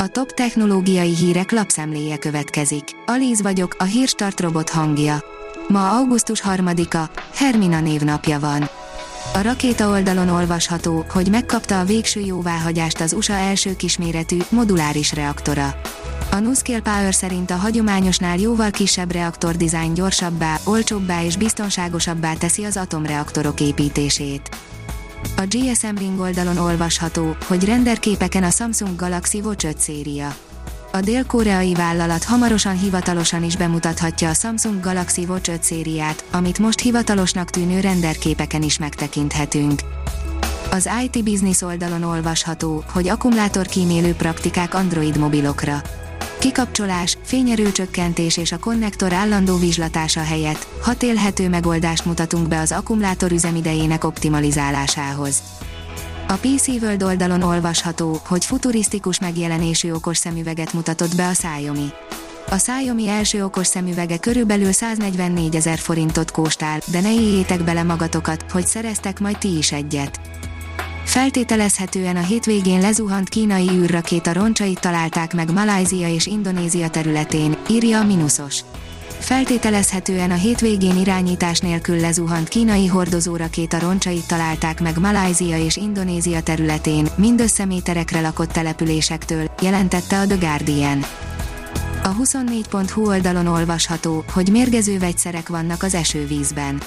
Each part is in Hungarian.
A top technológiai hírek lapszemléje következik. Alíz vagyok, a hírstart robot hangja. Ma augusztus 3-a, Hermina névnapja van. A rakéta oldalon olvasható, hogy megkapta a végső jóváhagyást az USA első kisméretű, moduláris reaktora. A NuScale Power szerint a hagyományosnál jóval kisebb reaktor dizájn gyorsabbá, olcsóbbá és biztonságosabbá teszi az atomreaktorok építését. A GSM Ring oldalon olvasható, hogy renderképeken a Samsung Galaxy Watch 5 széria. A dél-koreai vállalat hamarosan hivatalosan is bemutathatja a Samsung Galaxy Watch 5 szériát, amit most hivatalosnak tűnő renderképeken is megtekinthetünk. Az IT Business oldalon olvasható, hogy akkumulátorkímélő praktikák Android mobilokra. Kikapcsolás, fényerőcsökkentés és a konnektor állandó vizslatása helyett hat élhető megoldást mutatunk be az akkumulátor üzemidejének optimalizálásához. A PC World oldalon olvasható, hogy futurisztikus megjelenésű okos szemüveget mutatott be a Xiaomi. A Xiaomi első okos szemüvege körülbelül 144 ezer forintot kóstál, de ne éljétek bele magatokat, hogy szereztek majd ti is egyet. Feltételezhetően a hétvégén lezuhant kínai űrrakéta roncsait találták meg Malajzia és Indonézia területén, írja a Minusos. Feltételezhetően a hétvégén irányítás nélkül lezuhant kínai hordozórakéta roncsait találták meg Malajzia és Indonézia területén, mindössze méterekre lakott településektől, jelentette a The Guardian. A 24.hu oldalon olvasható, hogy mérgező vegyszerek vannak az esővízben.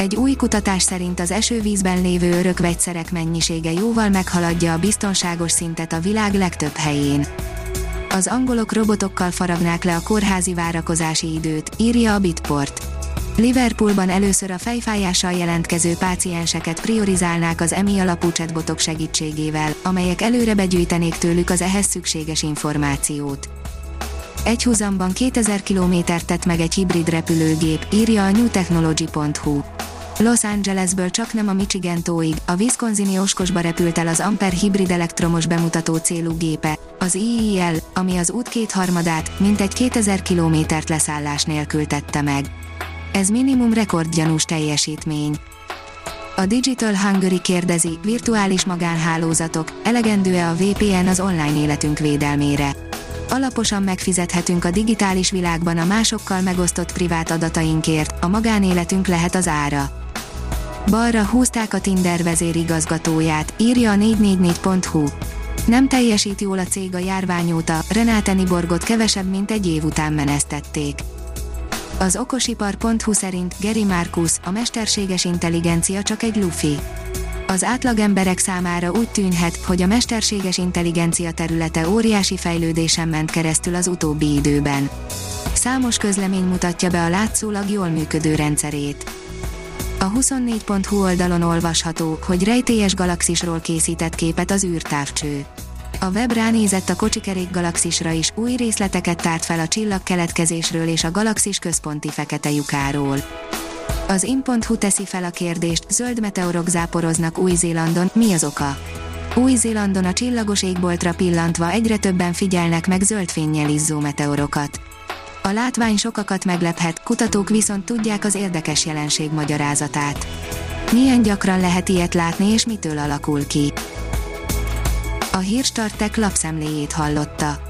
Egy új kutatás szerint az esővízben lévő örök vegyszerek mennyisége jóval meghaladja a biztonságos szintet a világ legtöbb helyén. Az angolok robotokkal faragnák le a kórházi várakozási időt, írja a Bitport. Liverpoolban először a fejfájással jelentkező pácienseket priorizálnák az EMI alapú chatbotok segítségével, amelyek előre begyűjtenék tőlük az ehhez szükséges információt. Egy húzamban 2000 kilométert tett meg egy hibrid repülőgép, írja a newtechnology.hu. Los Angelesből csak nem a Michigan tóig, a Wisconsini Oskosba repült el az Ampere hibrid elektromos bemutató célú gépe, az IIL, ami az út kétharmadát, mintegy 2000 kilométert leszállás nélkül tette meg. Ez minimum rekordgyanús teljesítmény. A Digital Hungary kérdezi, virtuális magánhálózatok, elegendő-e a VPN az online életünk védelmére? Alaposan megfizethetünk a digitális világban a másokkal megosztott privát adatainkért, a magánéletünk lehet az ára. Balra húzták a Tinder vezérigazgatóját, írja a 444.hu. Nem teljesít jól a cég a járvány óta, Renáte Niborgot kevesebb mint egy év után menesztették. Az okosipar.hu szerint Geri Marcus, a mesterséges intelligencia csak egy lufi. Az átlagemberek számára úgy tűnhet, hogy a mesterséges intelligencia területe óriási fejlődésen ment keresztül az utóbbi időben. Számos közlemény mutatja be a látszólag jól működő rendszerét. A 24.hu oldalon olvasható, hogy rejtélyes galaxisról készített képet az űrtávcső. A web ránézett a kocsikerék galaxisra is, új részleteket tárt fel a csillag keletkezésről és a galaxis központi fekete lyukáról. Az in.hu teszi fel a kérdést, zöld meteorok záporoznak Új-Zélandon, mi az oka? Új-Zélandon a csillagos égboltra pillantva egyre többen figyelnek meg zöld fénnyel izzó meteorokat. A látvány sokakat meglephet, kutatók viszont tudják az érdekes jelenség magyarázatát. Milyen gyakran lehet ilyet látni és mitől alakul ki? A Hírstartek lapszemléjét hallotta.